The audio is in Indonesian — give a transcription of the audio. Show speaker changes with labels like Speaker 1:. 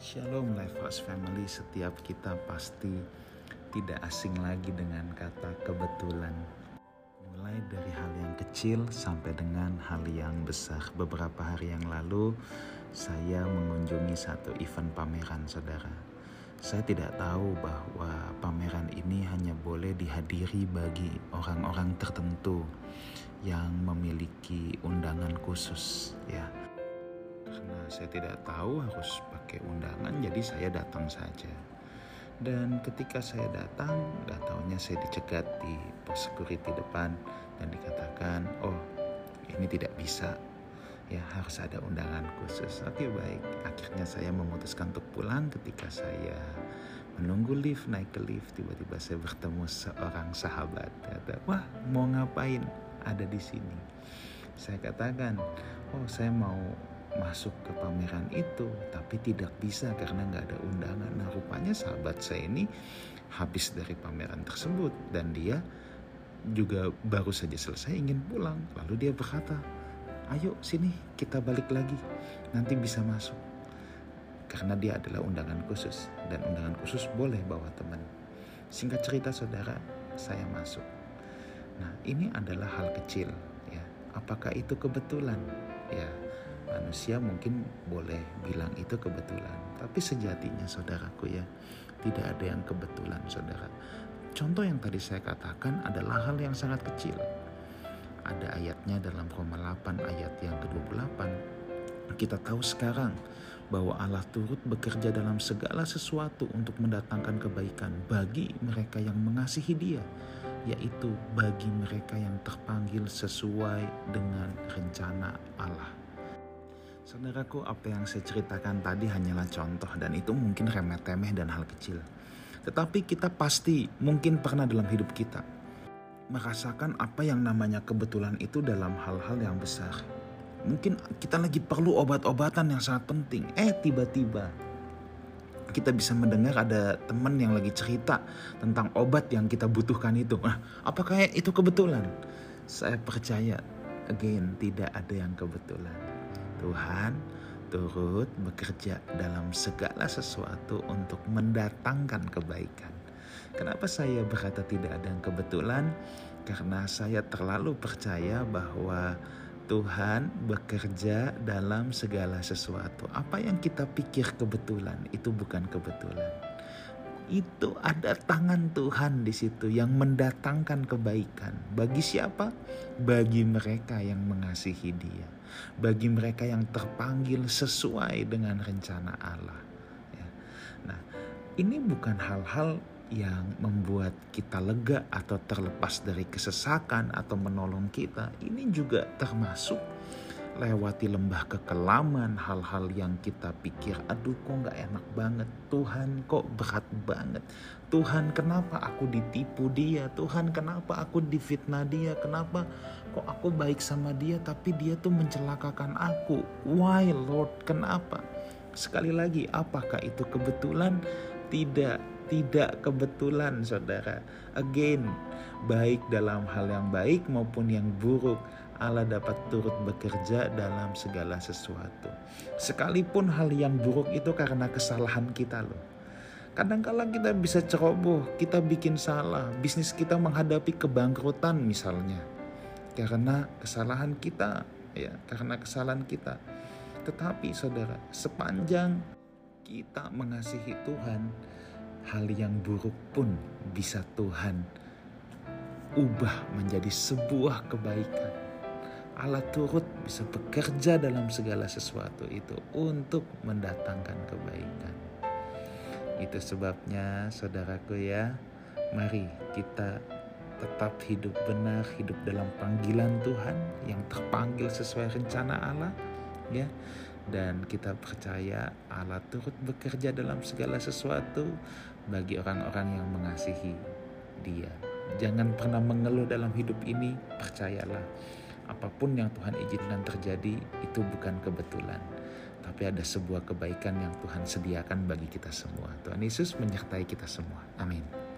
Speaker 1: Shalom Lifehouse Family, setiap kita pasti tidak asing lagi dengan kata kebetulan. Mulai dari hal yang kecil sampai dengan hal yang besar. Beberapa hari yang lalu saya mengunjungi satu event pameran saudara. Saya tidak tahu bahwa pameran ini hanya boleh dihadiri bagi orang-orang tertentu yang memiliki undangan khusus ya saya tidak tahu harus pakai undangan jadi saya datang saja. Dan ketika saya datang gak taunya saya dicegat di pos security depan dan dikatakan oh ini tidak bisa. Ya harus ada undangan khusus. Oke baik. Akhirnya saya memutuskan untuk pulang ketika saya menunggu lift naik ke lift tiba-tiba saya bertemu seorang sahabat. Kata wah mau ngapain? Ada di sini. Saya katakan, oh saya mau masuk ke pameran itu, tapi tidak bisa karena nggak ada undangan. Nah rupanya sahabat saya ini habis dari pameran tersebut dan dia juga baru saja selesai ingin pulang. Lalu dia berkata, ayo sini kita balik lagi, nanti bisa masuk. Karena dia adalah undangan khusus dan undangan khusus boleh bawa teman. Singkat cerita saudara, saya masuk Nah, ini adalah hal kecil ya. Apakah itu kebetulan? Ya, manusia mungkin boleh bilang itu kebetulan, tapi sejatinya saudaraku ya, tidak ada yang kebetulan, Saudara. Contoh yang tadi saya katakan adalah hal yang sangat kecil. Ada ayatnya dalam Roma 8 ayat yang ke-28. Kita tahu sekarang bahwa Allah turut bekerja dalam segala sesuatu untuk mendatangkan kebaikan bagi mereka yang mengasihi Dia yaitu bagi mereka yang terpanggil sesuai dengan rencana Allah. Saudaraku, apa yang saya ceritakan tadi hanyalah contoh dan itu mungkin remeh-temeh dan hal kecil. Tetapi kita pasti mungkin pernah dalam hidup kita merasakan apa yang namanya kebetulan itu dalam hal-hal yang besar. Mungkin kita lagi perlu obat-obatan yang sangat penting. Eh tiba-tiba kita bisa mendengar ada teman yang lagi cerita tentang obat yang kita butuhkan itu. Nah, apakah itu kebetulan? Saya percaya, again, tidak ada yang kebetulan. Tuhan turut bekerja dalam segala sesuatu untuk mendatangkan kebaikan. Kenapa saya berkata tidak ada yang kebetulan? Karena saya terlalu percaya bahwa Tuhan bekerja dalam segala sesuatu. Apa yang kita pikir kebetulan itu bukan kebetulan. Itu ada tangan Tuhan di situ yang mendatangkan kebaikan. Bagi siapa? Bagi mereka yang mengasihi Dia. Bagi mereka yang terpanggil sesuai dengan rencana Allah. Ya. Nah, ini bukan hal-hal yang membuat kita lega atau terlepas dari kesesakan atau menolong kita. Ini juga termasuk lewati lembah kekelaman, hal-hal yang kita pikir, aduh kok nggak enak banget, Tuhan kok berat banget, Tuhan kenapa aku ditipu dia, Tuhan kenapa aku difitnah dia, kenapa kok aku baik sama dia tapi dia tuh mencelakakan aku, why Lord, kenapa? Sekali lagi, apakah itu kebetulan? Tidak, tidak kebetulan saudara. Again, baik dalam hal yang baik maupun yang buruk, Allah dapat turut bekerja dalam segala sesuatu. Sekalipun hal yang buruk itu karena kesalahan kita loh. Kadang-kala kita bisa ceroboh, kita bikin salah, bisnis kita menghadapi kebangkrutan misalnya. Karena kesalahan kita, ya, karena kesalahan kita. Tetapi saudara, sepanjang kita mengasihi Tuhan, hal yang buruk pun bisa Tuhan ubah menjadi sebuah kebaikan. Allah turut bisa bekerja dalam segala sesuatu itu untuk mendatangkan kebaikan. Itu sebabnya saudaraku ya, mari kita tetap hidup benar, hidup dalam panggilan Tuhan yang terpanggil sesuai rencana Allah ya dan kita percaya Allah turut bekerja dalam segala sesuatu bagi orang-orang yang mengasihi Dia. Jangan pernah mengeluh dalam hidup ini, percayalah. Apa pun yang Tuhan izinkan terjadi itu bukan kebetulan, tapi ada sebuah kebaikan yang Tuhan sediakan bagi kita semua. Tuhan Yesus menyertai kita semua. Amin.